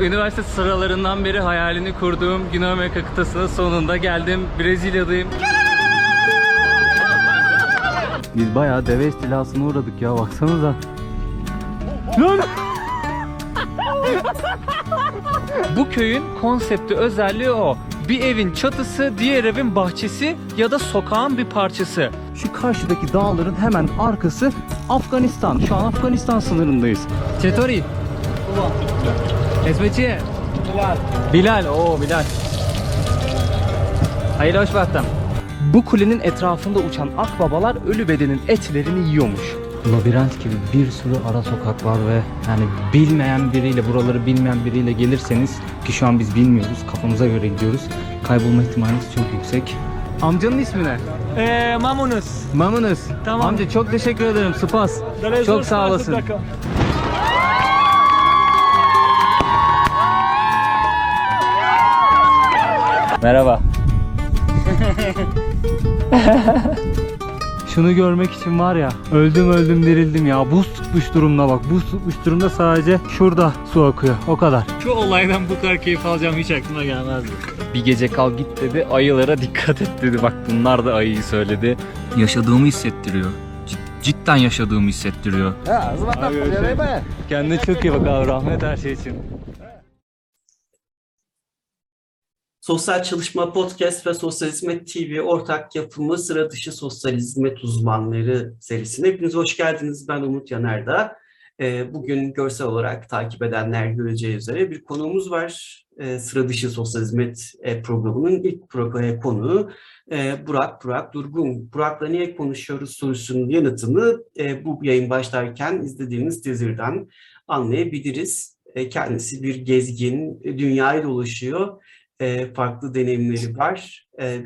Üniversite sıralarından beri hayalini kurduğum Güney Amerika kıtasına sonunda geldim. Brezilya'dayım. Biz bayağı deve istilasına uğradık ya baksanıza. Lan! Bu köyün konsepti özelliği o. Bir evin çatısı, diğer evin bahçesi ya da sokağın bir parçası. Şu karşıdaki dağların hemen arkası Afganistan. Şu an Afganistan sınırındayız. Çetori. Esmeciye. Bilal. Bilal. Oo Bilal. Hayırlı hoş baktım. Bu kulenin etrafında uçan akbabalar ölü bedenin etlerini yiyormuş. Labirent gibi bir sürü ara sokak var ve yani bilmeyen biriyle buraları bilmeyen biriyle gelirseniz ki şu an biz bilmiyoruz kafamıza göre gidiyoruz. Kaybolma ihtimaliniz çok yüksek. Amcanın ismi ne? Ee, Mamunus. Mamunus. Tamam. Amca çok teşekkür ederim. Spas. Çok sağ olasın. Merhaba. Şunu görmek için var ya öldüm öldüm dirildim ya buz tutmuş durumda bak buz tutmuş durumda sadece şurada su akıyor o kadar. Şu olaydan bu kadar keyif alacağım hiç aklıma gelmezdi. Bir gece kal git dedi ayılara dikkat et dedi bak bunlar da ayıyı söyledi. Yaşadığımı hissettiriyor. Cid- cidden yaşadığımı hissettiriyor. Kendine çok iyi bak abi rahmet her şey için. Sosyal Çalışma Podcast ve Sosyal Hizmet TV ortak yapımı Sıra Dışı Sosyal Hizmet Uzmanları serisine hepiniz hoş geldiniz. Ben Umut Yanardağ. Ee, Bugün görsel olarak takip edenler göreceği üzere bir konuğumuz var. Ee, Sıra Dışı Sosyal Hizmet e, programının ilk pro- e, konuğu e, Burak, Burak Durgun. Burak'la niye konuşuyoruz sorusunun yanıtını bu yayın başlarken izlediğiniz teaser'dan anlayabiliriz. Kendisi bir gezgin, dünyayı dolaşıyor e, farklı deneyimleri var. E,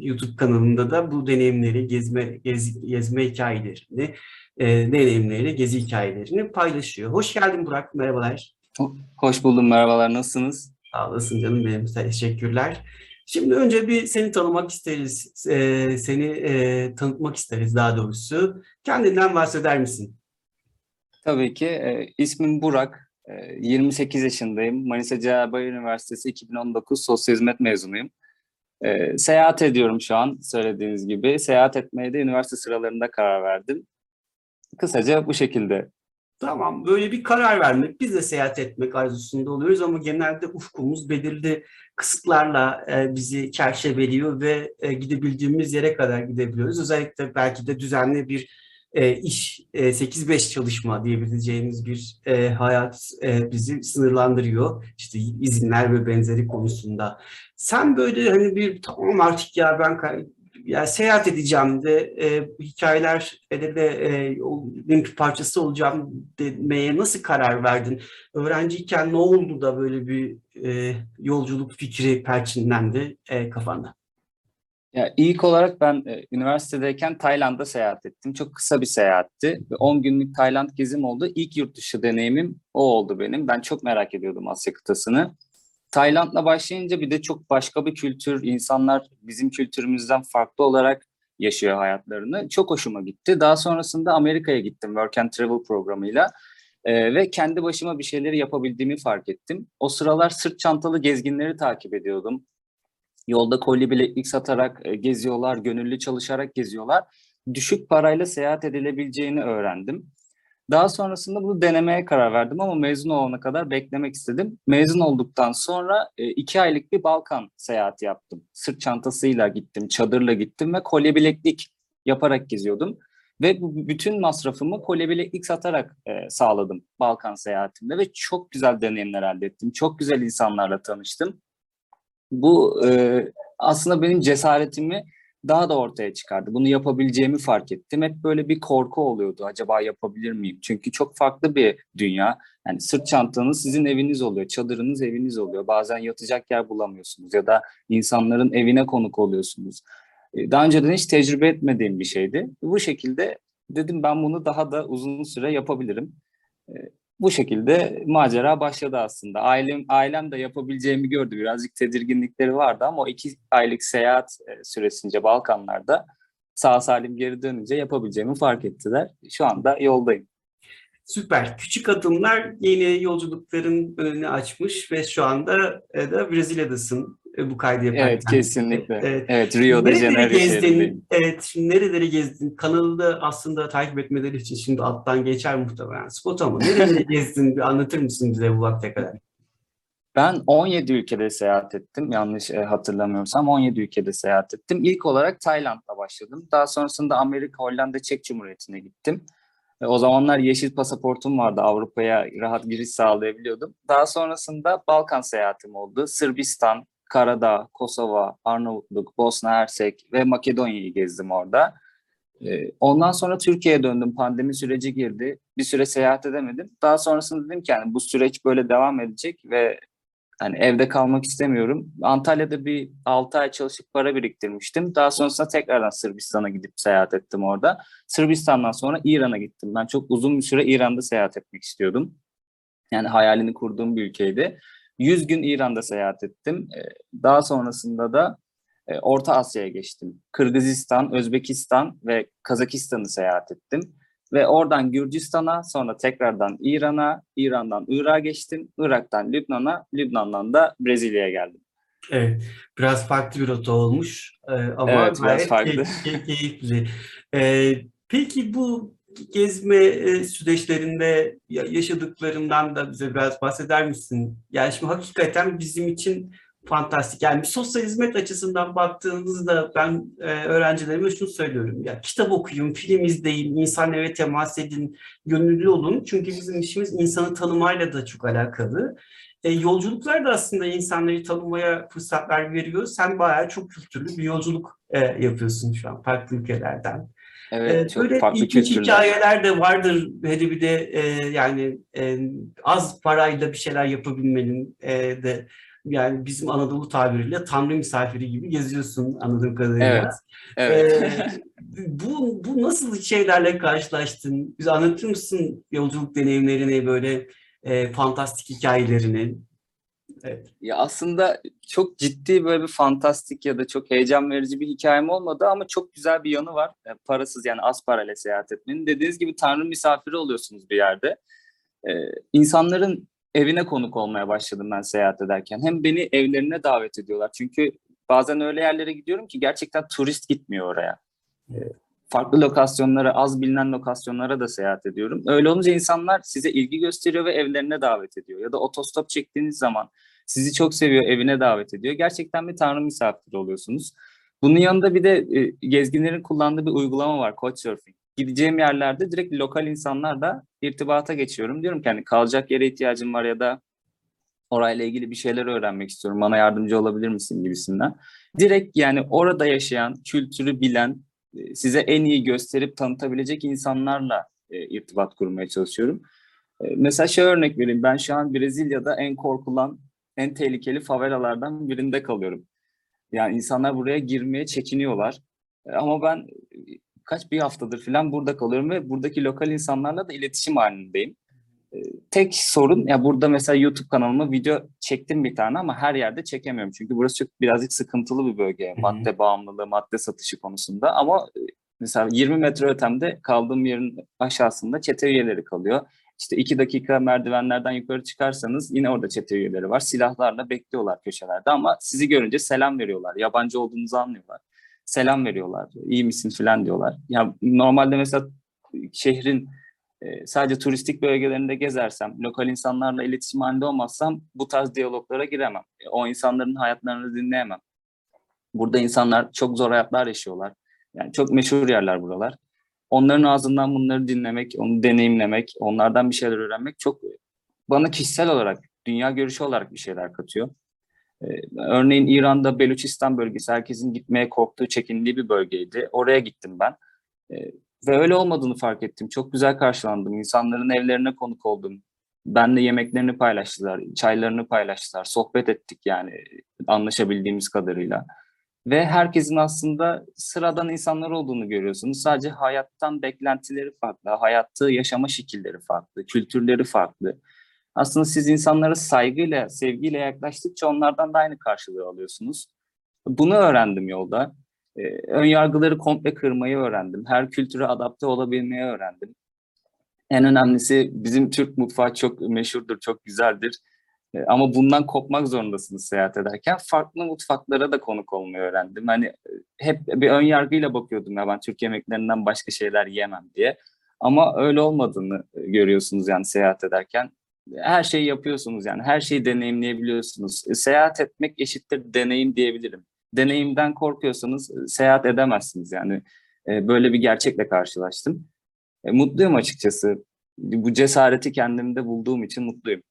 YouTube kanalında da bu deneyimleri, gezme gez, gezme hikayelerini, e, deneyimleri, gezi hikayelerini paylaşıyor. Hoş geldin Burak, merhabalar. Hoş buldum merhabalar nasılsınız? Sağ olasın canım benim, teşekkürler. Şimdi önce bir seni tanımak isteriz, e, seni e, tanıtmak isteriz daha doğrusu. Kendinden bahseder misin? Tabii ki. E, ismim Burak. E, 28 yaşındayım. Manisa Cevabay Üniversitesi 2019 Sosyal Hizmet mezunuyum. E, seyahat ediyorum şu an söylediğiniz gibi. Seyahat etmeye de üniversite sıralarında karar verdim. Kısaca bu şekilde. Tamam, böyle bir karar vermek, biz de seyahat etmek arzusunda oluyoruz ama genelde ufkumuz belirli kısıtlarla e, bizi çerçeveliyor ve e, gidebildiğimiz yere kadar gidebiliyoruz. Özellikle belki de düzenli bir e, iş, e, 8-5 çalışma diyebileceğimiz bir e, hayat e, bizi sınırlandırıyor. İşte izinler ve benzeri konusunda. Sen böyle hani bir tamam artık ya ben yani seyahat edeceğim de e, hikayeler de, de e, bir parçası olacağım demeye nasıl karar verdin? Öğrenciyken ne oldu da böyle bir e, yolculuk fikri perçinlendi e, kafanda? Ya ilk olarak ben e, üniversitedeyken Tayland'a seyahat ettim. Çok kısa bir seyahatti. Ve 10 günlük Tayland gezim oldu. İlk yurt dışı deneyimim o oldu benim. Ben çok merak ediyordum Asya kıtasını. Tayland'la başlayınca bir de çok başka bir kültür, insanlar bizim kültürümüzden farklı olarak yaşıyor hayatlarını. Çok hoşuma gitti. Daha sonrasında Amerika'ya gittim Work and Travel programıyla. Ee, ve kendi başıma bir şeyleri yapabildiğimi fark ettim. O sıralar sırt çantalı gezginleri takip ediyordum. Yolda kolye bileklik satarak e, geziyorlar, gönüllü çalışarak geziyorlar. Düşük parayla seyahat edilebileceğini öğrendim. Daha sonrasında bunu denemeye karar verdim ama mezun olana kadar beklemek istedim. Mezun olduktan sonra e, iki aylık bir Balkan seyahati yaptım. Sırt çantasıyla gittim, çadırla gittim ve kolye bileklik yaparak geziyordum. Ve bu bütün masrafımı kolye bileklik satarak e, sağladım Balkan seyahatimde ve çok güzel deneyimler elde ettim. Çok güzel insanlarla tanıştım. Bu e, aslında benim cesaretimi daha da ortaya çıkardı. Bunu yapabileceğimi fark ettim. Hep böyle bir korku oluyordu. Acaba yapabilir miyim? Çünkü çok farklı bir dünya. Yani sırt çantanız sizin eviniz oluyor. Çadırınız eviniz oluyor. Bazen yatacak yer bulamıyorsunuz ya da insanların evine konuk oluyorsunuz. E, Daha önceden hiç tecrübe etmediğim bir şeydi. Bu şekilde dedim ben bunu daha da uzun süre yapabilirim. Bu şekilde macera başladı aslında. Ailem ailem de yapabileceğimi gördü. Birazcık tedirginlikleri vardı ama o iki aylık seyahat e, süresince Balkanlarda sağ salim geri dönünce yapabileceğimi fark ettiler. Şu anda yoldayım. Süper. Küçük adımlar yeni yolculukların önünü açmış ve şu anda e, da Brezilya'dasın bu kaydı yaparken. Evet kesinlikle. Evet. Evet Rio de Janeiro gezdin? Evet, şimdi nereleri gezdin? Kanalı da aslında takip etmeleri için şimdi alttan geçer muhtemelen spot ama nereleri gezdin? Bir anlatır mısın bize bu vakte kadar? Ben 17 ülkede seyahat ettim. Yanlış e, hatırlamıyorsam 17 ülkede seyahat ettim. İlk olarak Tayland'da başladım. Daha sonrasında Amerika, Hollanda, Çek Cumhuriyeti'ne gittim. E, O zamanlar yeşil pasaportum vardı. Avrupa'ya rahat giriş sağlayabiliyordum. Daha sonrasında Balkan seyahatim oldu. Sırbistan, Karadağ, Kosova, Arnavutluk, Bosna Hersek ve Makedonya'yı gezdim orada. E, Ondan sonra Türkiye'ye döndüm. Pandemi süreci girdi. Bir süre seyahat edemedim. Daha sonrasında dedim ki yani bu süreç böyle devam edecek ve hani evde kalmak istemiyorum. Antalya'da bir 6 ay çalışıp para biriktirmiştim. Daha sonrasında tekrardan Sırbistan'a gidip seyahat ettim orada. Sırbistan'dan sonra İran'a gittim. Ben çok uzun bir süre İran'da seyahat etmek istiyordum. Yani hayalini kurduğum bir ülkeydi. 100 gün İran'da seyahat ettim. Ee, Daha sonrasında da e, Orta Asya'ya geçtim. Kırgızistan, Özbekistan ve Kazakistan'ı seyahat ettim. Ve oradan Gürcistan'a, sonra tekrardan İran'a, İran'dan Irak'a geçtim. Irak'tan Lübnan'a, Lübnan'dan da Brezilya'ya geldim. Evet, biraz farklı bir rota olmuş Ee, ama Evet, biraz gayet farklı. key- key- keyifli. Ee, peki bu gezme e, süreçlerinde ya- yaşadıklarından da bize biraz bahseder misin? Yani şimdi hakikaten bizim için fantastik. Yani bir sosyal hizmet açısından baktığınızda ben e, öğrencilerime şunu söylüyorum. Ya kitap okuyun, film izleyin, insanlara temas edin, gönüllü olun. Çünkü bizim işimiz insanı tanımayla da çok alakalı. E, yolculuklar da aslında insanları tanımaya fırsatlar veriyor. Sen bayağı çok kültürlü bir yolculuk e, yapıyorsun şu an farklı ülkelerden. Evet, çok böyle farklı ilginç kültürler. hikayeler de vardır. Hele bir de e, yani e, az parayla bir şeyler yapabilmenin e, de yani bizim Anadolu tabiriyle tanrı misafiri gibi geziyorsun anladığım kadarıyla. Evet, evet. Ee, bu, bu nasıl şeylerle karşılaştın? Bize anlatır mısın yolculuk deneyimlerini, böyle e, fantastik hikayelerini? Ya aslında çok ciddi böyle bir fantastik ya da çok heyecan verici bir hikayem olmadı ama çok güzel bir yanı var. E, parasız yani az parayla seyahat etmenin. Dediğiniz gibi Tanrı misafiri oluyorsunuz bir yerde. E, insanların evine konuk olmaya başladım ben seyahat ederken. Hem beni evlerine davet ediyorlar. Çünkü bazen öyle yerlere gidiyorum ki gerçekten turist gitmiyor oraya. E, farklı lokasyonlara, az bilinen lokasyonlara da seyahat ediyorum. Öyle olunca insanlar size ilgi gösteriyor ve evlerine davet ediyor. Ya da otostop çektiğiniz zaman sizi çok seviyor, evine davet ediyor. Gerçekten bir tanrı misafiri oluyorsunuz. Bunun yanında bir de e, gezginlerin kullandığı bir uygulama var, Couchsurfing. Gideceğim yerlerde direkt lokal insanlarla irtibata geçiyorum. Diyorum ki hani kalacak yere ihtiyacım var ya da orayla ilgili bir şeyler öğrenmek istiyorum. Bana yardımcı olabilir misin gibisinden. Direkt yani orada yaşayan, kültürü bilen, e, size en iyi gösterip tanıtabilecek insanlarla e, irtibat kurmaya çalışıyorum. E, mesela şey örnek vereyim. Ben şu an Brezilya'da en korkulan, en tehlikeli favelalardan birinde kalıyorum. Yani insanlar buraya girmeye çekiniyorlar. E, Ama ben e, kaç bir haftadır falan burada kalıyorum ve buradaki lokal insanlarla da iletişim halindeyim. E, Tek sorun ya burada mesela YouTube kanalıma video çektim bir tane ama her yerde çekemiyorum. Çünkü burası çok birazcık sıkıntılı bir bölge. Madde bağımlılığı, madde satışı konusunda. Ama mesela 20 metre ötemde kaldığım yerin aşağısında çete üyeleri kalıyor. İşte iki dakika merdivenlerden yukarı çıkarsanız yine orada çete üyeleri var. Silahlarla bekliyorlar köşelerde ama sizi görünce selam veriyorlar. Yabancı olduğunuzu anlıyorlar. Selam veriyorlar. İyi misin falan diyorlar. Ya normalde mesela şehrin e, sadece turistik bölgelerinde gezersem, lokal insanlarla iletişim halinde olmazsam bu tarz diyaloglara giremem. E, O insanların hayatlarını dinleyemem. Burada insanlar çok zor hayatlar yaşıyorlar. Yani çok meşhur yerler buralar. Onların ağzından bunları dinlemek, onu deneyimlemek, onlardan bir şeyler öğrenmek çok bana kişisel olarak, dünya görüşü olarak bir şeyler katıyor. Ee, örneğin İran'da Beluçistan bölgesi herkesin gitmeye korktuğu, çekindiği bir bölgeydi. Oraya gittim ben. Ee, ve öyle olmadığını fark ettim. Çok güzel karşılandım. İnsanların evlerine konuk oldum. Benle yemeklerini paylaştılar, çaylarını paylaştılar. Sohbet ettik yani anlaşabildiğimiz kadarıyla. Ve herkesin aslında sıradan insanlar olduğunu görüyorsunuz. Sadece hayattan beklentileri farklı, hayatı yaşama şekilleri farklı, kültürleri farklı. Aslında siz insanlara saygıyla, sevgiyle yaklaştıkça onlardan da aynı karşılığı alıyorsunuz. Bunu öğrendim yolda. Ee, ön yargıları komple kırmayı öğrendim. Her kültüre adapte olabilmeyi öğrendim. En önemlisi bizim Türk mutfağı çok meşhurdur, çok güzeldir. E, Ama bundan kopmak zorundasınız seyahat ederken. Farklı mutfaklara da konuk olmayı öğrendim. Hani e, hep bir ön yargıyla bakıyordum ya ben Türk yemeklerinden başka şeyler yemem diye. Ama öyle olmadığını e, görüyorsunuz yani seyahat ederken. Her şeyi yapıyorsunuz yani her şeyi deneyimleyebiliyorsunuz. E, Seyahat etmek eşittir deneyim diyebilirim. Deneyimden korkuyorsanız seyahat edemezsiniz yani. Böyle bir gerçekle karşılaştım. Mutluyum açıkçası. Bu cesareti kendimde bulduğum için mutluyum.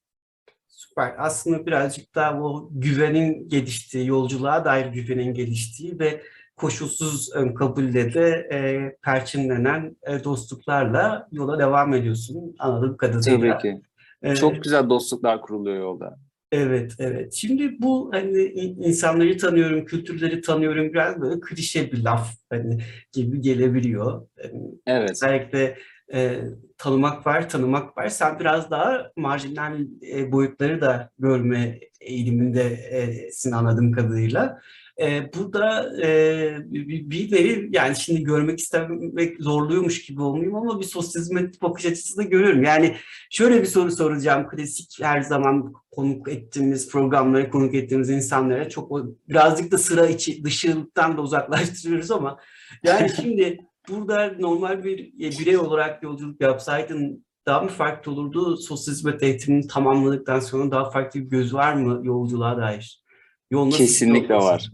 Süper. Aslında birazcık daha o güvenin geliştiği, yolculuğa dair güvenin geliştiği ve koşulsuz ön kabulle de e, perçinlenen e, dostluklarla yola devam ediyorsun anladığım kadarıyla. Tabii ki. E, Çok güzel dostluklar kuruluyor yolda. Evet, evet. Şimdi bu hani in- insanları tanıyorum, kültürleri tanıyorum biraz böyle klişe bir laf hani gibi gelebiliyor. Yani Evet. özellikle e, tanımak var, tanımak var. Sen biraz daha marjinal e, boyutları da görme eğilimindesin anladığım kadarıyla. E, burada e, bir, bir nevi yani şimdi görmek istemek zorluyormuş gibi olmayayım ama bir sosyal hizmet bakış açısı da görüyorum. Yani şöyle bir soru soracağım. Klasik her zaman konuk ettiğimiz programlara, konuk ettiğimiz insanlara çok birazcık da sıra içi dışılıktan da uzaklaştırıyoruz ama yani şimdi burada normal bir e, birey olarak yolculuk yapsaydın daha mı farklı olurdu? Sosyal hizmet eğitimini tamamladıktan sonra daha farklı bir göz var mı yolculuğa dair? Yol nasıl Kesinlikle yol var.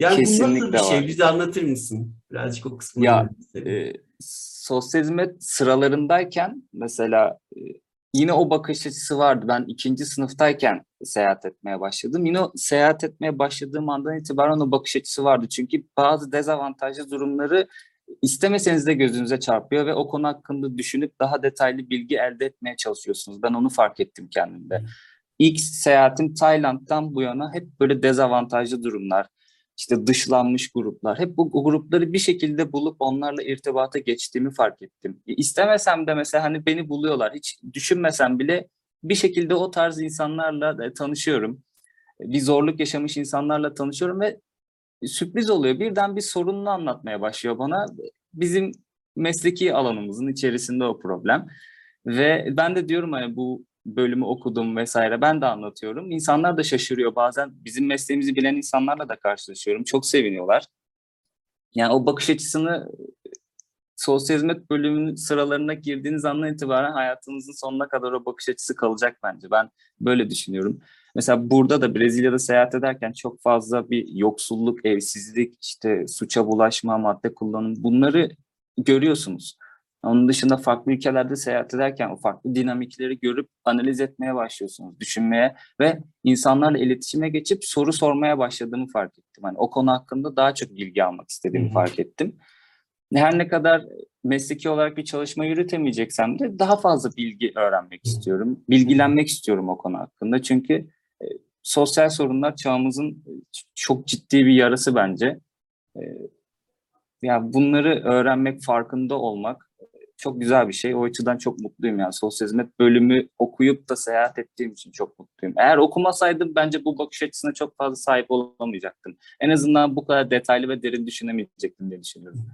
Yani bu nasıl Kesinlikle bir şey? var. Bize anlatır mısın? Birazcık o kısmını. Ya, e, sosyal hizmet sıralarındayken mesela e, yine o bakış açısı vardı. Ben ikinci sınıftayken seyahat etmeye başladım. Yine o seyahat etmeye başladığım andan itibaren o bakış açısı vardı. Çünkü bazı dezavantajlı durumları istemeseniz de gözünüze çarpıyor ve o konu hakkında düşünüp daha detaylı bilgi elde etmeye çalışıyorsunuz. Ben onu fark ettim kendimde. İlk seyahatim Tayland'dan bu yana hep böyle dezavantajlı durumlar, işte dışlanmış gruplar. Hep bu grupları bir şekilde bulup onlarla irtibata geçtiğimi fark ettim. E, İstemesem de mesela hani beni buluyorlar. Hiç düşünmesem bile bir şekilde o tarz insanlarla da tanışıyorum. E, Bir zorluk yaşamış insanlarla tanışıyorum ve sürpriz oluyor. Birden bir sorununu anlatmaya başlıyor bana. Bizim mesleki alanımızın içerisinde o problem. Ve ben de diyorum hani bu bölümü okudum vesaire ben de anlatıyorum. İnsanlar da şaşırıyor bazen. Bizim mesleğimizi bilen insanlarla da karşılaşıyorum. Çok seviniyorlar. Yani o bakış açısını sosyal hizmet bölümünün sıralarına girdiğiniz andan itibaren hayatınızın sonuna kadar o bakış açısı kalacak bence. Ben böyle düşünüyorum. Mesela burada da Brezilya'da seyahat ederken çok fazla bir yoksulluk, evsizlik, işte suça bulaşma, madde kullanım bunları görüyorsunuz. Onun dışında farklı ülkelerde seyahat ederken o farklı dinamikleri görüp analiz etmeye başlıyorsunuz, düşünmeye ve insanlarla iletişime geçip soru sormaya başladığımı fark ettim. Hani o konu hakkında daha çok bilgi almak istediğimi fark ettim. Her ne kadar mesleki olarak bir çalışma yürütemeyeceksem de daha fazla bilgi öğrenmek istiyorum. Bilgilenmek istiyorum o konu hakkında. Çünkü e, sosyal sorunlar çağımızın e, çok ciddi bir yarası bence. E, ya bunları öğrenmek, farkında olmak çok güzel bir şey. O açıdan çok mutluyum yani. Sosyal hizmet bölümü okuyup da seyahat ettiğim için çok mutluyum. Eğer okumasaydım bence bu bakış açısına çok fazla sahip olamayacaktım. En azından bu kadar detaylı ve derin düşünemeyecektim diye düşünüyorum.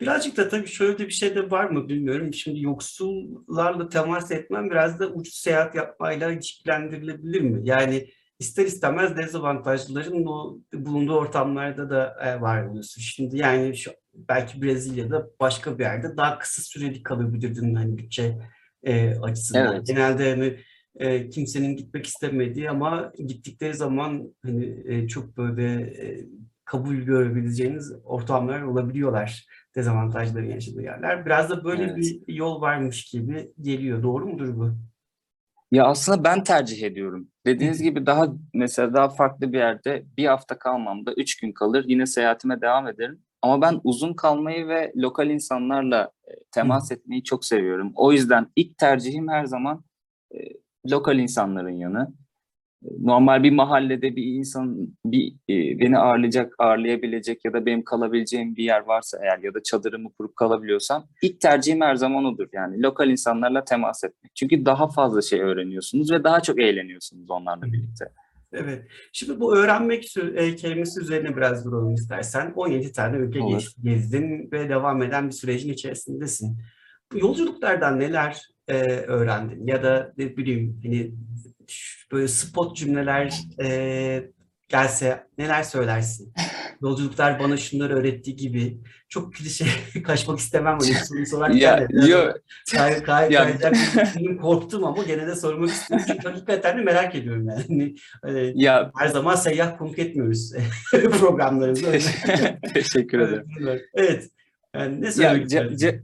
Birazcık da tabii şöyle bir şey de var mı bilmiyorum. Şimdi yoksullarla temas etmem biraz da ucuz seyahat yapmayla ilişkilendirilebilir mi? Yani ister istemez dezavantajlıların o bulunduğu ortamlarda da e, var oluyorsun. Şimdi yani şu, belki Brezilya'da başka bir yerde daha kısa süreli kalabilirdin hani bütçe e, açısından. Evet. Genelde hani e, kimsenin gitmek istemediği ama gittikleri zaman hani e, çok böyle e, kabul görebileceğiniz ortamlar olabiliyorlar dezavantajların yaşadığı yerler. Biraz da böyle Evet. bir yol varmış gibi geliyor. Doğru mudur bu? Ya aslında ben tercih ediyorum. Dediğiniz gibi daha mesela daha farklı bir yerde bir hafta kalmam da üç gün kalır yine seyahatime devam ederim. Ama ben uzun kalmayı ve lokal insanlarla e, temas etmeyi çok seviyorum. O yüzden ilk tercihim her zaman e, lokal insanların yanı. E, Normal bir mahallede bir insan bir e, beni ağırlayacak, ağırlayabilecek ya da benim kalabileceğim bir yer varsa eğer ya da çadırımı kurup kalabiliyorsam ilk tercihim her zaman odur. Yani lokal insanlarla temas etmek. Çünkü daha fazla şey öğreniyorsunuz ve daha çok eğleniyorsunuz onlarla birlikte. Evet. Şimdi bu öğrenmek e, kelimesi üzerine biraz duralım istersen. 17 tane ülke Olur. gezdin ve devam eden bir sürecin içerisindesin. Bu yolculuklardan neler e, öğrendin? Ya da ne bileyim hani böyle spot cümleler e, gelse neler söylersin? Yolculuklar bana şunları öğrettiği gibi. Çok klişe kaçmak istemem böyle bir soru sorarken Ya, de. biraz yo, Kay, kay, Ya- korktum ama gene de sormak istiyorum. Çünkü hakikaten de merak ediyorum yani. Hani ya her zaman seyyah konuk etmiyoruz programlarımızda. Öyle- teşekkür ederim. Evet. Yani ne Ya, söylemek ce- istersin? ce-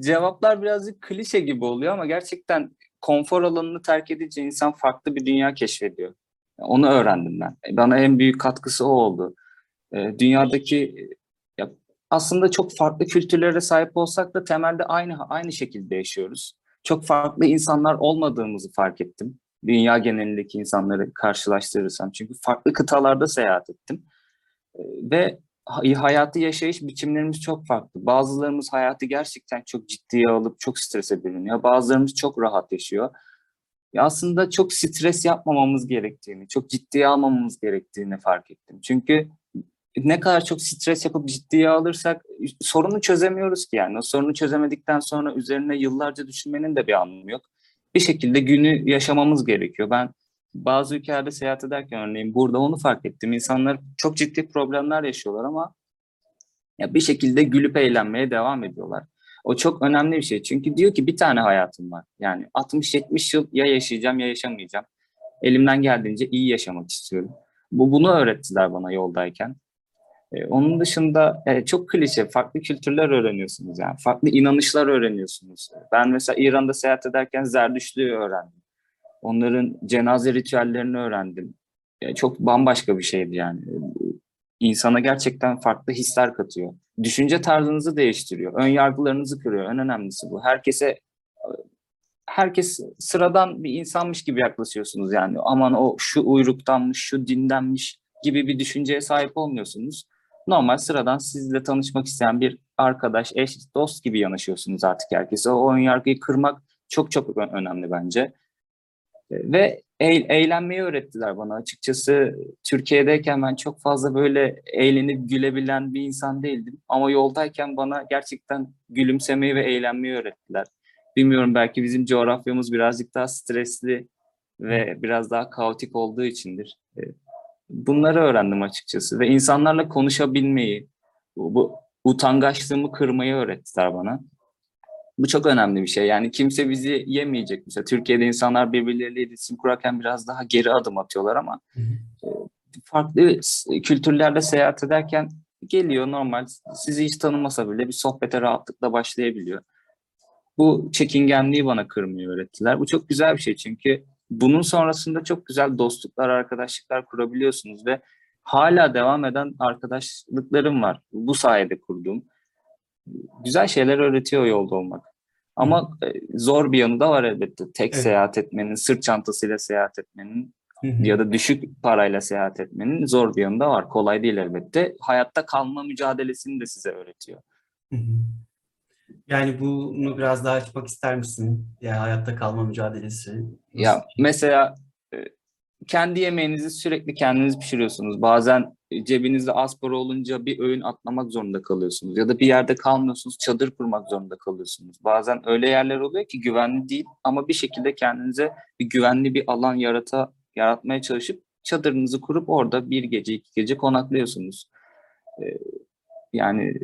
cevaplar birazcık klişe gibi oluyor ama gerçekten konfor alanını terk edince insan farklı bir dünya keşfediyor. Onu öğrendim ben. Bana en büyük katkısı o oldu. Ee, dünyadaki ya aslında çok farklı kültürlere sahip olsak da temelde aynı aynı şekilde yaşıyoruz. Çok farklı insanlar olmadığımızı fark ettim. Dünya genelindeki insanları karşılaştırırsam. Çünkü farklı kıtalarda seyahat ettim. Ee, Ve hay- hayatı yaşayış biçimlerimiz çok farklı. Bazılarımız hayatı gerçekten çok ciddiye alıp çok strese bürünüyor. Bazılarımız çok rahat yaşıyor. Ya aslında çok stres yapmamamız gerektiğini, çok ciddiye almamamız gerektiğini fark ettim. Çünkü ne kadar çok stres yapıp ciddiye alırsak sorunu çözemiyoruz ki yani. O sorunu çözemedikten sonra üzerine yıllarca düşünmenin de bir anlamı yok. Bir şekilde günü yaşamamız gerekiyor. Ben bazı ülkelerde seyahat ederken örneğin burada onu fark ettim. İnsanlar çok ciddi problemler yaşıyorlar ama ya bir şekilde gülüp eğlenmeye devam ediyorlar. O çok önemli bir şey. Çünkü diyor ki bir tane hayatım var. Yani 60-70 yıl ya yaşayacağım ya yaşamayacağım. Elimden geldiğince iyi yaşamak istiyorum. Bu bunu öğrettiler bana yoldayken. Ee, onun dışında e, çok klişe, farklı kültürler öğreniyorsunuz yani. Farklı inanışlar öğreniyorsunuz. Ben mesela İran'da seyahat ederken Zerdüştlüğü öğrendim. Onların cenaze ritüellerini öğrendim. E, çok bambaşka bir şeydi yani. İnsana gerçekten farklı hisler katıyor. Düşünce tarzınızı değiştiriyor. Ön yargılarınızı kırıyor. En önemlisi bu. Herkese herkes sıradan bir insanmış gibi yaklaşıyorsunuz yani. Aman o şu uyruktanmış, şu dindenmiş gibi bir düşünceye sahip olmuyorsunuz. Normal sıradan sizle tanışmak isteyen bir arkadaş, eş, dost gibi yanaşıyorsunuz artık herkese. O ön yargıyı kırmak çok çok önemli bence. E, Ve eğ- eğlenmeyi öğrettiler bana açıkçası. Türkiye'deyken ben çok fazla böyle eğlenip gülebilen bir insan değildim. Ama yoldayken bana gerçekten gülümsemeyi ve eğlenmeyi öğrettiler. Bilmiyorum belki bizim coğrafyamız birazcık daha stresli ve biraz daha kaotik olduğu içindir. Bunları öğrendim açıkçası ve insanlarla konuşabilmeyi, bu, bu utangaçlığımı kırmayı öğrettiler bana. Bu çok önemli bir şey. Yani kimse bizi yemeyecek. Mesela Türkiye'de insanlar birbirleriyle iletişim kurarken biraz daha geri adım atıyorlar ama e, farklı kültürlerde seyahat ederken geliyor normal. Sizi hiç tanımasa bile bir sohbete rahatlıkla başlayabiliyor. Bu çekingenliği bana kırmayı öğrettiler. Bu çok güzel bir şey çünkü bunun sonrasında çok güzel dostluklar, arkadaşlıklar kurabiliyorsunuz ve hala devam eden arkadaşlıklarım var. Bu sayede kurduğum. Güzel şeyler öğretiyor yolda olmak. Ama e, zor bir yanı da var elbette. Tek Evet. seyahat etmenin, sırt çantasıyla seyahat etmenin Hı hı. ya da düşük parayla seyahat etmenin zor bir yanı da var. Kolay değil elbette. Hayatta kalma mücadelesini de size öğretiyor. Hı hı. Yani bunu biraz daha açmak ister misin? Ya hayatta kalma mücadelesi. Ya mesela e, kendi yemeğinizi sürekli kendiniz pişiriyorsunuz. Bazen cebinizde az para olunca bir öğün atlamak zorunda kalıyorsunuz. Ya da bir yerde kalmıyorsunuz, çadır kurmak zorunda kalıyorsunuz. Bazen öyle yerler oluyor ki güvenli değil ama bir şekilde kendinize bir güvenli bir alan yarata, yaratmaya çalışıp çadırınızı kurup orada bir gece, iki gece konaklıyorsunuz. E, Yani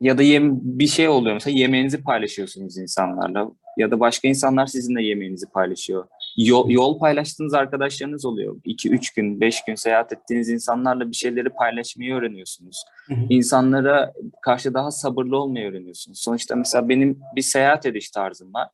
ya da yem, bir şey oluyor mesela yemeğinizi paylaşıyorsunuz insanlarla ya da başka insanlar sizinle yemeğinizi paylaşıyor. Yol, yol paylaştığınız arkadaşlarınız oluyor. 2-3 gün, 5 gün seyahat ettiğiniz insanlarla bir şeyleri paylaşmayı öğreniyorsunuz. Hı hı. İnsanlara karşı daha sabırlı olmayı öğreniyorsunuz. Sonuçta mesela benim bir seyahat ediş tarzım var.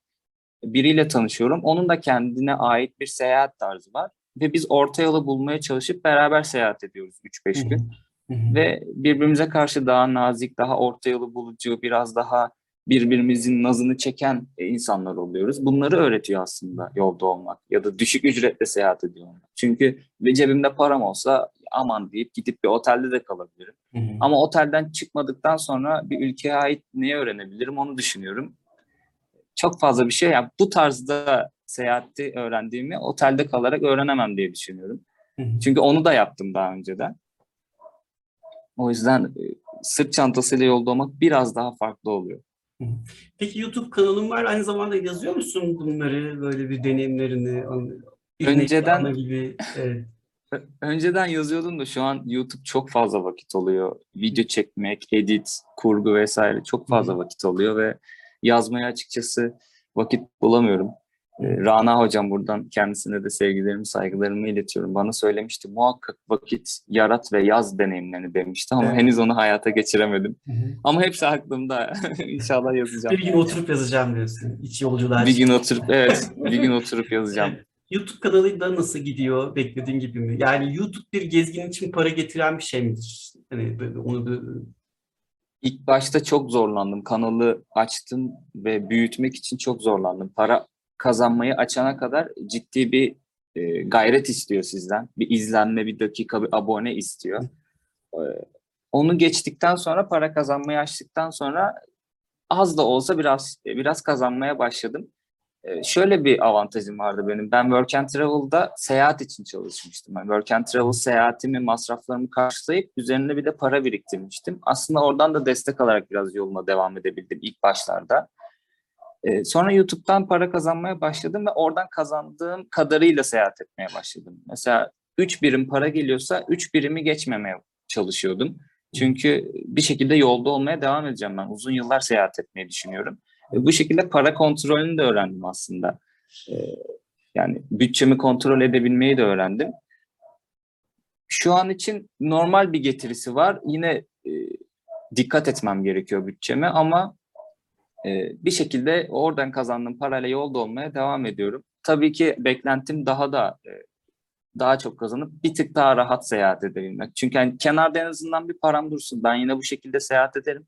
Biriyle tanışıyorum. Onun da kendine ait bir seyahat tarzı var. Ve biz orta yolu bulmaya çalışıp beraber seyahat ediyoruz 3-5 gün Hı hı. Ve birbirimize karşı daha nazik, daha orta yolu bulucu, biraz daha birbirimizin nazını çeken e, insanlar oluyoruz. Bunları öğretiyor aslında yolda olmak ya da düşük ücretle seyahat ediyor olmak. Çünkü cebimde param olsa aman deyip gidip bir otelde de kalabilirim. Hı hı. Ama otelden çıkmadıktan sonra bir ülkeye ait neyi öğrenebilirim onu düşünüyorum. Çok fazla bir şey yani bu tarzda seyahati öğrendiğimi otelde kalarak öğrenemem diye düşünüyorum. Hı hı. Çünkü onu da yaptım daha önceden. O yüzden e, sırt çantasıyla yolda olmak biraz daha farklı oluyor. Peki YouTube kanalın var. Aynı zamanda yazıyor musun bunları, böyle bir deneyimlerini? Önceden- gibi. Evet. Önceden yazıyordum da şu an YouTube çok fazla vakit oluyor. Video çekmek, edit, kurgu vesaire çok fazla vakit oluyor ve yazmaya açıkçası vakit bulamıyorum. Ee, Rana hocam buradan kendisine de sevgilerimi, saygılarımı iletiyorum. Bana söylemişti muhakkak vakit yarat ve yaz deneyimlerini demişti ama Evet. henüz onu hayata geçiremedim. Hı hı. Ama hepsi aklımda. İnşallah yazacağım. Bir gün oturup yazacağım diyorsun. İç yolculuğa. Bir gün oturup evet, bir gün oturup yazacağım. YouTube kanalı da nasıl gidiyor? Beklediğin gibi mi? Yani YouTube bir gezgin için para getiren bir şey midir? Hani böyle onu bir- İlk başta çok zorlandım. Kanalı açtım ve büyütmek için çok zorlandım. Para kazanmayı açana kadar ciddi bir e, gayret istiyor sizden. Bir izlenme, bir dakika, bir abone istiyor. E, onu geçtikten sonra para kazanmayı açtıktan sonra az da olsa biraz biraz kazanmaya başladım. E, şöyle bir avantajım vardı benim. Ben Work and Travel'da seyahat için çalışmıştım. Yani Work and Travel seyahatimi, masraflarımı karşılayıp üzerine bir de para biriktirmiştim. Aslında oradan da destek alarak biraz yoluma devam edebildim ilk başlarda. Sonra YouTube'dan para kazanmaya başladım ve oradan kazandığım kadarıyla seyahat etmeye başladım. Mesela 3 birim para geliyorsa 3 birimi geçmemeye çalışıyordum. Çünkü bir şekilde yolda olmaya devam edeceğim ben. Uzun yıllar seyahat etmeyi düşünüyorum. Bu şekilde para kontrolünü de öğrendim aslında. Yani bütçemi kontrol edebilmeyi de öğrendim. Şu an için normal bir getirisi var. Yine dikkat etmem gerekiyor bütçeme ama e, bir şekilde oradan kazandığım parayla yolda olmaya devam ediyorum. Tabii ki beklentim daha da e, daha çok kazanıp bir tık daha rahat seyahat edebilmek. Çünkü hani kenarda en azından bir param dursun. Ben yine bu şekilde seyahat ederim.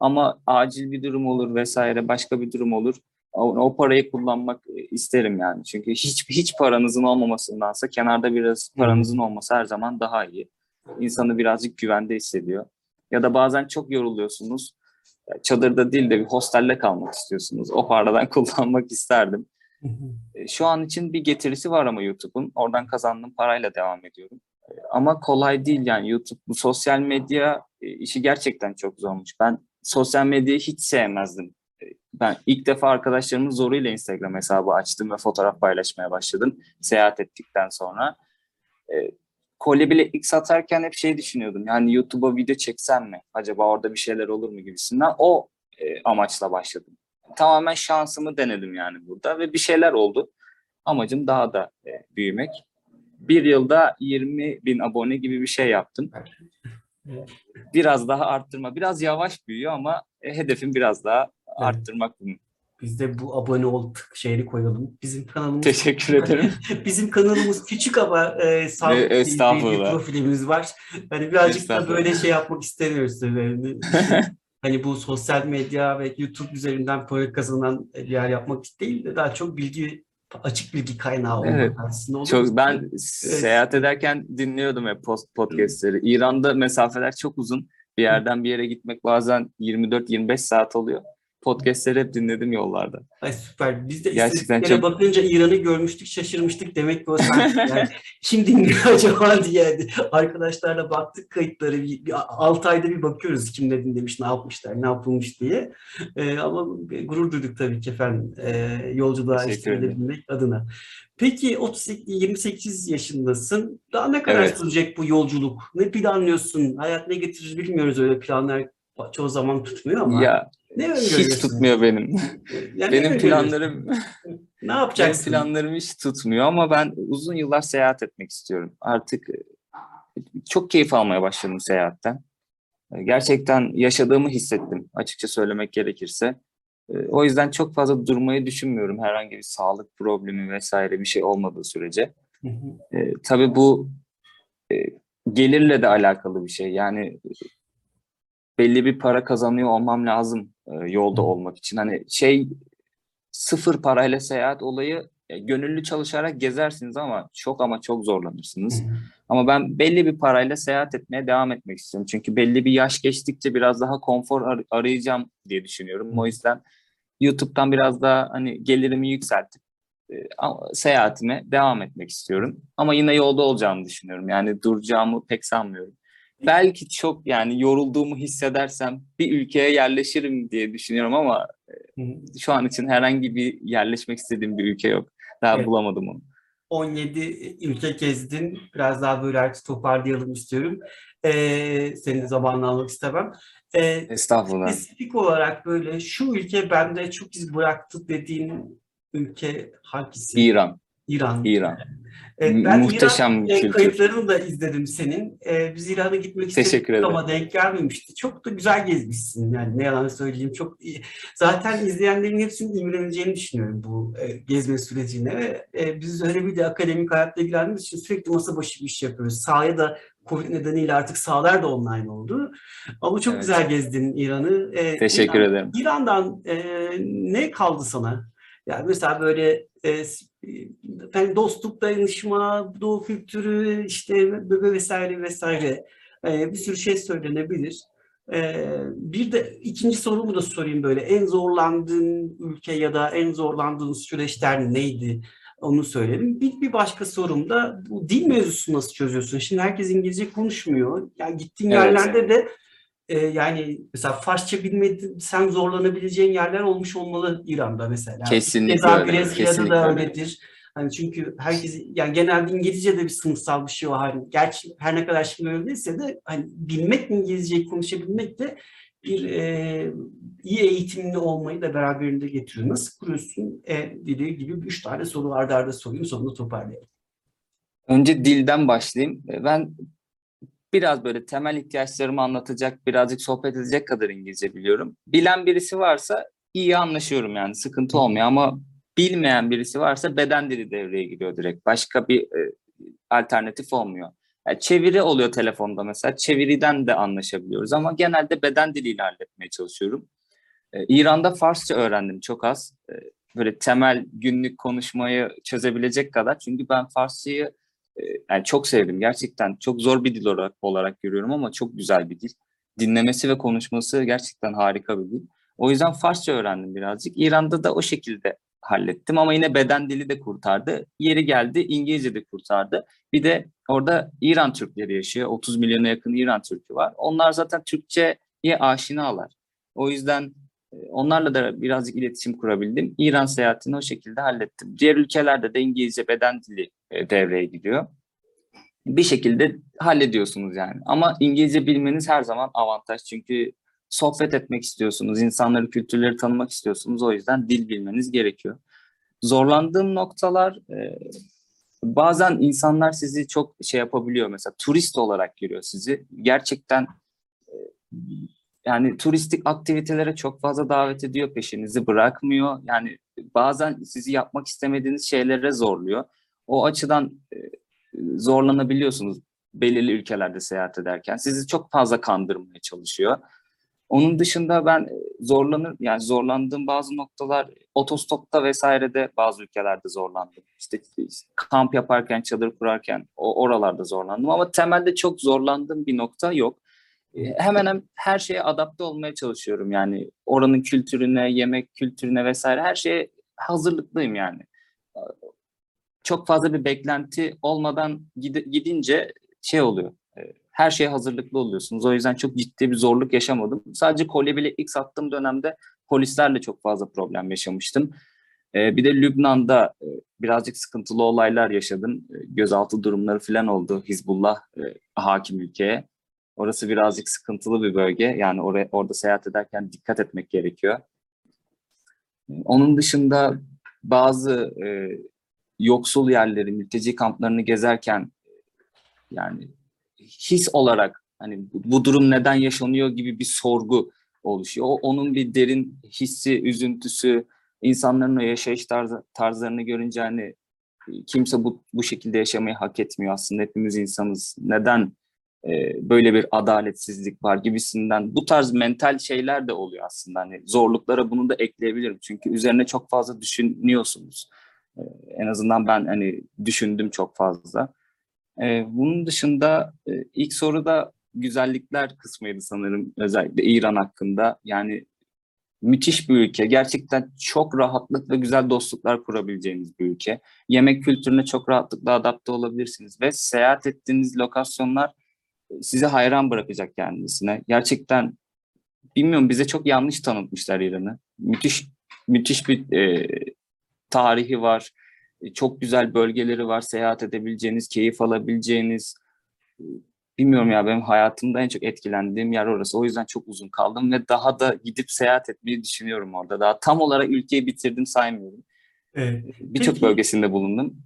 Ama acil bir durum olur vesaire başka bir durum olur. O, o parayı kullanmak e, isterim yani. Çünkü hiç hiç paranızın olmamasındansa kenarda biraz paranızın olması her zaman daha iyi. İnsanı birazcık güvende hissediyor. Ya da bazen çok yoruluyorsunuz. Çadırda değil de bir hostelde kalmak istiyorsunuz. O paradan kullanmak isterdim. E, Şu an için bir getirisi var ama YouTube'un. Oradan kazandığım parayla devam ediyorum. E, Ama kolay değil yani YouTube bu sosyal medya e, işi gerçekten çok zormuş. Ben sosyal medyayı hiç sevmezdim. Ben ilk defa arkadaşlarımın zoruyla Instagram hesabı açtım ve fotoğraf paylaşmaya başladım. Seyahat ettikten sonra. Kolye bile ilk satarken hep şey düşünüyordum. Yani YouTube'a video çeksem mi? Acaba orada bir şeyler olur mu gibisinden. O e, amaçla başladım tamamen şansımı denedim yani burada ve bir şeyler oldu. Amacım daha da e, büyümek. Bir yılda 20 bin abone gibi bir şey yaptım. Biraz daha arttırma. Biraz yavaş büyüyor ama e, hedefim biraz daha arttırmak bunun. Biz de bu abone ol şeyini koyalım. Bizim kanalımız Teşekkür ederim. Bizim kanalımız küçük ama e, sağlıklı E, bir estağfurullah. profilimiz var. Hani birazcık da böyle şey yapmak istemiyoruz tabii. Yani, hani bu sosyal medya ve YouTube üzerinden para kazanan bir yer yapmak değil de daha çok bilgi açık bilgi kaynağı olmak Evet. aslında. olur. Çok ben seyahat ederken dinliyordum hep podcastleri. İran'da mesafeler çok uzun. Bir yerden bir yere gitmek bazen 24-25 saat oluyor. Podcastleri hep dinledim yollarda. Ay süper. Biz de Gerçekten çok- bakınca İran'ı görmüştük, şaşırmıştık. Demek ki o sanki yani kim dinliyor acaba diye arkadaşlarla baktık kayıtları. Bir, bir 6 ayda bir bakıyoruz kim ne dinlemiş, ne yapmışlar, ne yapılmış diye. Ee, ama gurur duyduk tabii ki efendim. Ee, yolculuğa eşlik adına. Peki 38, 28 yaşındasın. Daha ne kadar Evet. sürecek bu yolculuk? Ne planlıyorsun? Hayat ne getirir bilmiyoruz öyle planlar çoğu zaman tutmuyor ama. Ya ne hiç tutmuyor benim. Yani benim planlarım Ne benim yapacaksın? planlarım hiç tutmuyor ama ben uzun yıllar seyahat etmek istiyorum. Artık e, çok keyif almaya başladım seyahatten. E, Gerçekten yaşadığımı hissettim açıkça söylemek gerekirse. E, O yüzden çok fazla durmayı düşünmüyorum herhangi bir sağlık problemi vesaire bir şey olmadığı sürece. Hı hı. E, tabii bu e, gelirle de alakalı bir şey. Yani belli bir para kazanıyor olmam lazım yolda olmak için. Hani şey sıfır parayla seyahat olayı e, gönüllü çalışarak gezersiniz ama çok ama çok zorlanırsınız. Ama ben belli bir parayla seyahat etmeye devam etmek istiyorum. Çünkü belli bir yaş geçtikçe biraz daha konfor ar- arayacağım diye düşünüyorum. O yüzden YouTube'dan biraz daha hani gelirimi yükseltip e, seyahatime devam etmek istiyorum. Ama yine yolda olacağımı düşünüyorum. Yani duracağımı pek sanmıyorum. Belki çok yani yorulduğumu hissedersem bir ülkeye yerleşirim diye düşünüyorum ama Hı. şu an için herhangi bir yerleşmek istediğim bir ülke yok. Daha Evet. bulamadım onu. 17 ülke gezdin. Biraz daha böyle artık toparlayalım istiyorum. Ee, senin de zamanını almak istemem. Ee, Estağfurullah. spesifik olarak böyle şu ülke bende çok iz bıraktı dediğin ülke hangisi? İran. İran. İran. Evet, ben Muhteşem İran e, kültür. kayıtlarını da izledim senin. Ee, biz İran'a gitmek istedik ama denk gelmemişti. Çok da güzel gezmişsin yani ne yalan söyleyeyim. Çok iyi. Zaten izleyenlerin hepsinin imreneceğini düşünüyorum bu e, gezme sürecine ve e, biz öyle bir de akademik hayatla ilgilendiğimiz için sürekli masa başı bir iş yapıyoruz. Sahaya da Covid nedeniyle artık sahalar da online oldu. Ama çok Evet. güzel gezdin İran'ı. Ee, Teşekkür İran- ederim. İran'dan e, ne kaldı sana? Yani mesela böyle e, efendim dostluk, dayanışma, doğu kültürü, işte ve- vesaire vesaire e, bir sürü şey söylenebilir. E, bir de ikinci sorumu da sorayım böyle. En zorlandığın ülke ya da en zorlandığın süreçler neydi? Onu söyleyelim. Bir, bir başka sorum da bu dil mevzusunu nasıl çözüyorsun? Şimdi herkes İngilizce konuşmuyor. Yani gittiğin Evet. yerlerde de e, yani mesela Farsça bilmedin, sen zorlanabileceğin yerler olmuş olmalı İran'da mesela. Kesinlikle Keza öyle, Brezilya'da kesinlikle da öyle. öyledir. Hani çünkü herkes yani genelde İngilizce'de bir sınıfsal bir şey var. Hani gerçi her ne kadar şimdi öyle değilse de hani bilmek İngilizceyi konuşabilmek de bir e, iyi eğitimli olmayı da beraberinde getiriyor. Nasıl kuruyorsun e, dili gibi üç tane soru arda arda sorayım sonunda toparlayalım. Önce dilden başlayayım. Ben biraz böyle temel ihtiyaçlarımı anlatacak, birazcık sohbet edecek kadar İngilizce biliyorum. Bilen birisi varsa iyi anlaşıyorum yani sıkıntı olmuyor ama bilmeyen birisi varsa beden dili devreye giriyor direkt. Başka bir e, alternatif olmuyor. Yani çeviri oluyor telefonda mesela. Çeviriden de anlaşabiliyoruz ama genelde beden diliyle halletmeye çalışıyorum. E, İran'da Farsça öğrendim çok az. E, böyle temel günlük konuşmayı çözebilecek kadar. Çünkü ben Farsçayı yani çok sevdim. Gerçekten çok zor bir dil olarak, olarak görüyorum ama çok güzel bir dil. Dinlemesi ve konuşması gerçekten harika bir dil. O yüzden Farsça öğrendim birazcık. İran'da da o şekilde hallettim ama yine beden dili de kurtardı. Yeri geldi İngilizce de kurtardı. Bir de orada İran Türkleri yaşıyor. 30 milyona yakın İran Türkü var. Onlar zaten Türkçe'ye aşinalar. O yüzden e, onlarla da birazcık iletişim kurabildim. İran seyahatini o şekilde hallettim. Diğer ülkelerde de İngilizce beden dili devreye giriyor. Bir şekilde hallediyorsunuz yani. Ama İngilizce bilmeniz her zaman avantaj. Çünkü sohbet etmek istiyorsunuz, insanları, kültürleri tanımak istiyorsunuz. O yüzden dil bilmeniz gerekiyor. Zorlandığım noktalar e, bazen insanlar sizi çok şey yapabiliyor. Mesela turist olarak görüyor sizi. Gerçekten e, yani turistik aktivitelere çok fazla davet ediyor, peşinizi bırakmıyor. Yani bazen sizi yapmak istemediğiniz şeylere zorluyor. O açıdan e, zorlanabiliyorsunuz belirli ülkelerde seyahat ederken. Sizi çok fazla kandırmaya çalışıyor. Onun dışında ben zorlanır yani zorlandığım bazı noktalar otostopta vesairede bazı ülkelerde zorlandım. İşte kamp yaparken, çadır kurarken o oralarda zorlandım ama temelde çok zorlandığım bir nokta yok. E, Hemen hemen her şeye adapte olmaya çalışıyorum yani oranın kültürüne, yemek kültürüne vesaire her şeye hazırlıklıyım yani. Çok fazla bir beklenti olmadan gidince şey oluyor. e, Her şeye hazırlıklı oluyorsunuz. O yüzden çok ciddi bir zorluk yaşamadım. Sadece kolye bile ilk sattığım dönemde polislerle çok fazla problem yaşamıştım. E, Bir de Lübnan'da e, birazcık sıkıntılı olaylar yaşadım. Gözaltı durumları falan oldu Hizbullah hakim ülkeye. Orası birazcık sıkıntılı bir bölge. Yani oraya orada seyahat ederken dikkat etmek gerekiyor. Onun dışında bazı yoksul yerleri, mülteci kamplarını gezerken yani his olarak hani bu, durum neden yaşanıyor gibi bir sorgu oluşuyor. Onun bir derin hissi, üzüntüsü, insanların o yaşayış tarzı, tarzlarını görünce hani kimse bu, bu şekilde yaşamayı hak etmiyor aslında hepimiz insanız. Neden e, böyle bir adaletsizlik var gibisinden bu tarz mental şeyler de oluyor aslında. Hani zorluklara bunu da ekleyebilirim. Çünkü üzerine çok fazla düşünüyorsunuz. E, en azından ben hani düşündüm çok fazla. Ee, bunun dışında e, ilk soruda güzellikler kısmıydı sanırım özellikle İran hakkında. Yani müthiş bir ülke. Gerçekten çok rahatlık ve güzel dostluklar kurabileceğiniz bir ülke. Yemek kültürüne çok rahatlıkla adapte olabilirsiniz ve seyahat ettiğiniz lokasyonlar sizi hayran bırakacak kendisine. Gerçekten bilmiyorum bize çok yanlış tanıtmışlar İran'ı. Müthiş müthiş bir e, tarihi var. E, Çok güzel bölgeleri var. Seyahat edebileceğiniz, keyif alabileceğiniz. E, Bilmiyorum ya benim hayatımda en çok etkilendiğim yer orası. O yüzden çok uzun kaldım ve daha da gidip seyahat etmeyi düşünüyorum orada. Daha tam olarak ülkeyi bitirdim saymıyorum. Evet. Birçok Peki. bölgesinde bulundum.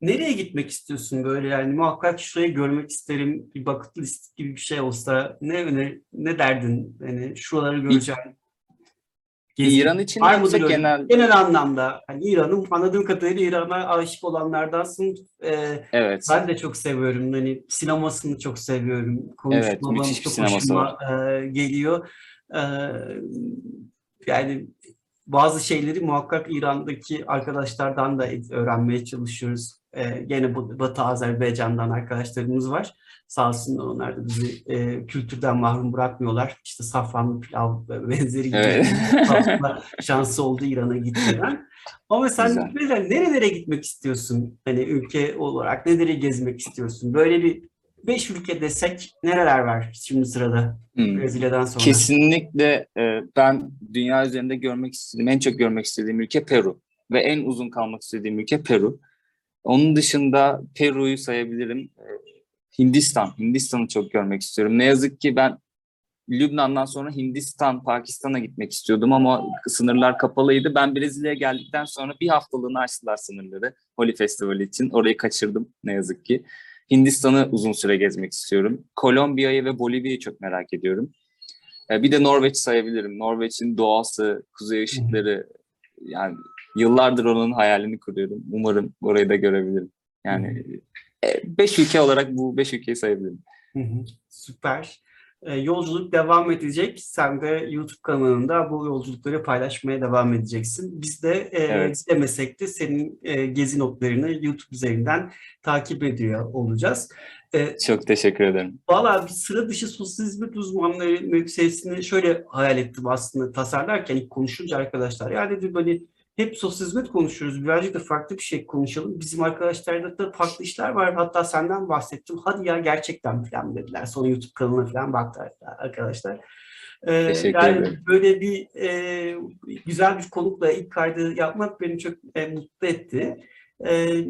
Nereye gitmek istiyorsun böyle yani muhakkak şurayı görmek isterim bir bucket list gibi bir şey olsa ne öner ne derdin yani şuraları göreceğim. Gezmek- İran için Var mıdır genel genel anlamda hani İran'ın anladığım kadarıyla İran'a aşık olanlardansın. Ee, evet. ben de çok seviyorum. Hani sinemasını çok seviyorum. Konuşmalarını müthiş bir çok hoşuma e, geliyor. Ee, yani bazı şeyleri muhakkak İran'daki arkadaşlardan da öğrenmeye çalışıyoruz. Ee, gene Batı Azerbaycan'dan arkadaşlarımız var. Sağ olsunlar onlar da bizi e, kültürden mahrum bırakmıyorlar. İşte safranlı pilav ve benzeri gibi Evet. şansı oldu İran'a gitmeden. Ama sen Güzel. mesela nerelere gitmek istiyorsun? Hani ülke olarak neleri gezmek istiyorsun? Böyle bir beş ülke desek nereler var şimdi sırada Hmm. Brezilya'dan sonra? Kesinlikle e, ben dünya üzerinde görmek istediğim, en çok görmek istediğim ülke Peru. Ve en uzun kalmak istediğim ülke Peru. Onun dışında Peru'yu sayabilirim. Hindistan. Hindistan'ı çok görmek istiyorum. Ne yazık ki ben Lübnan'dan sonra Hindistan, Pakistan'a gitmek istiyordum ama sınırlar kapalıydı. Ben Brezilya'ya geldikten sonra bir haftalığını açtılar sınırları Holi Festivali için. Orayı kaçırdım ne yazık ki. Hindistan'ı uzun süre gezmek istiyorum. Kolombiya'yı ve Bolivya'yı çok merak ediyorum. E, Bir de Norveç sayabilirim. Norveç'in doğası, kuzey ışıkları yani yıllardır onun hayalini kuruyorum. Umarım orayı da görebilirim. Yani e, beş ülke olarak bu beş ülkeyi sayabilirim. Hı hı, Süper. Ee, yolculuk devam edecek. Sen de YouTube kanalında bu yolculukları paylaşmaya devam edeceksin. Biz de e, Evet. istemesek de senin e, gezi notlarını YouTube üzerinden takip ediyor olacağız. E, Çok teşekkür ederim. Valla bir sıra dışı sosyal hizmet uzmanları mevkisini şöyle hayal ettim aslında tasarlarken ilk konuşunca arkadaşlar. Ya dedim hani hep sosyal hizmet konuşuyoruz. Birazcık da farklı bir şey konuşalım. Bizim arkadaşlarda da farklı işler var. Hatta senden bahsettim. Hadi ya gerçekten falan dediler. Sonra YouTube kanalına falan baktılar arkadaşlar. Ee, Teşekkür yani ederim. böyle bir e, güzel bir konukla ilk kaydı yapmak beni çok e, mutlu etti. Ee,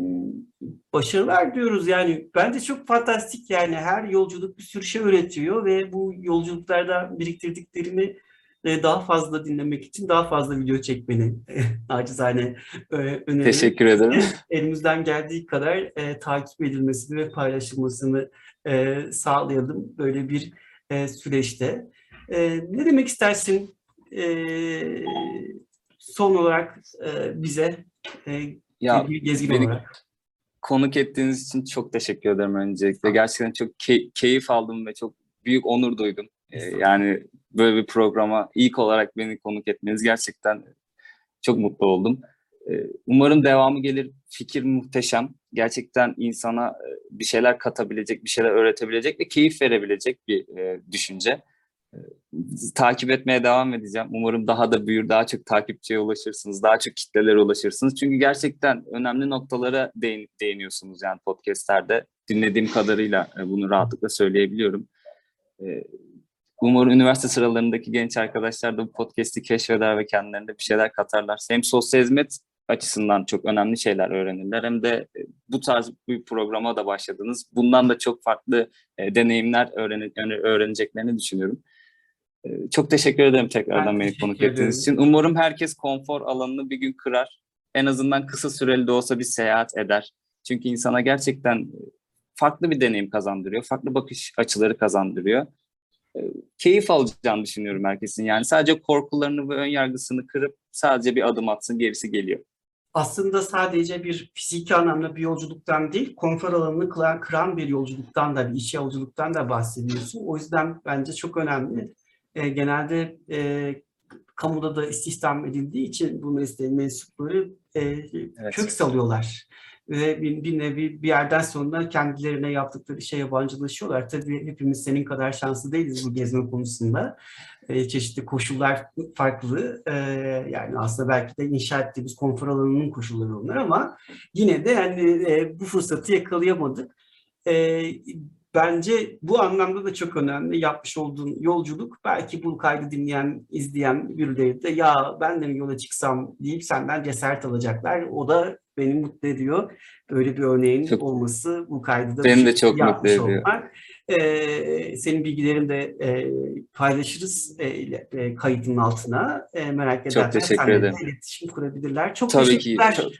başarılar diyoruz yani bence çok fantastik yani her yolculuk bir sürü şey öğretiyor ve bu yolculuklarda biriktirdiklerimi e, daha fazla dinlemek için daha fazla video çekmeni acizane e, öneririm. Teşekkür ederim. Elimizden geldiği kadar e, takip edilmesini ve paylaşılmasını e, sağlayalım böyle bir e, süreçte. E, ne demek istersin e, son olarak e, bize e, Ya gezgin beni- olarak? konuk ettiğiniz için çok teşekkür ederim öncelikle. Gerçekten çok key- keyif aldım ve çok büyük onur duydum. Ee, yani böyle bir programa ilk olarak beni konuk etmeniz gerçekten çok mutlu oldum. Ee, umarım devamı gelir. Fikir muhteşem. Gerçekten insana e, bir şeyler katabilecek, bir şeyler öğretebilecek ve keyif verebilecek bir e, düşünce. Ee, takip etmeye devam edeceğim. Umarım daha da büyür, daha çok takipçiye ulaşırsınız, daha çok kitlelere ulaşırsınız. Çünkü gerçekten önemli noktalara değin, değiniyorsunuz yani podcastlerde. Dinlediğim kadarıyla e, bunu rahatlıkla söyleyebiliyorum. Umarım üniversite sıralarındaki genç arkadaşlar da bu podcast'i keşfeder ve kendilerine bir şeyler katarlar. Hem sosyal hizmet açısından çok önemli şeyler öğrenirler hem de e, bu tarz bir programa da başladınız. Bundan da çok farklı e, deneyimler öğren yani öğreneceklerini düşünüyorum. E, çok teşekkür ederim tekrardan Ben beni konuk ettiğiniz için. Umarım herkes konfor alanını bir gün kırar. En azından kısa süreli de olsa bir seyahat eder. Çünkü insana gerçekten e, farklı bir deneyim kazandırıyor. Farklı bakış açıları kazandırıyor. Keyif alacağını düşünüyorum herkesin. Yani sadece korkularını ve ön yargısını kırıp sadece bir adım atsın gerisi geliyor. aslında sadece bir fiziki anlamda bir yolculuktan değil, konfor alanını kıran, kıran bir yolculuktan da, bir iş yolculuktan da bahsediyorsun. O yüzden bence çok önemli. E, genelde e, kamuda da istihdam edildiği için bu mesleğin mensupları e, Evet. kök salıyorlar. Ve bir, bir nevi bir yerden sonra kendilerine yaptıkları şeye yabancılaşıyorlar. Tabii hepimiz senin kadar şanslı değiliz bu gezme konusunda. E, çeşitli koşullar farklı. E, yani aslında belki de inşa ettiğimiz konfor alanının koşulları onlar ama yine de yani e, bu fırsatı yakalayamadık. E, bence bu anlamda da çok önemli. Yapmış olduğun yolculuk belki bu kaydı dinleyen, izleyen birileri de ya ben de mi yola çıksam deyip senden cesaret alacaklar. O da beni mutlu ediyor. Böyle bir örneğin Çok- olması bu kaydı da Beni de çok mutlu ediyor. olman. Ee, senin bilgilerini de e, paylaşırız e, e, kaydın altına. E, merak Çok teşekkür de ederim. iletişim kurabilirler. Çok Tabii ki. teşekkürler. Çok-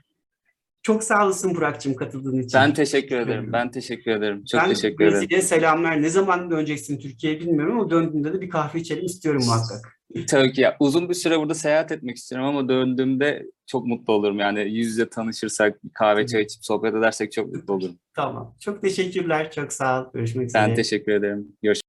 Çok sağ olasın Burak'cığım katıldığın için. Ben teşekkür ederim. Ben teşekkür ederim. Çok ben teşekkür ederim. Brezilya'ya selamlar. Ne zaman döneceksin Türkiye'ye bilmiyorum ama döndüğünde de bir kahve içelim istiyorum muhakkak. Tabii ki ya uzun bir süre burada seyahat etmek istiyorum ama döndüğümde çok mutlu olurum. Yani yüz yüze tanışırsak, bir kahve çay içip sohbet edersek çok mutlu olurum. Tamam. Çok teşekkürler. Çok sağ ol. Görüşmek üzere. Ben teşekkür ederim. Görüşmek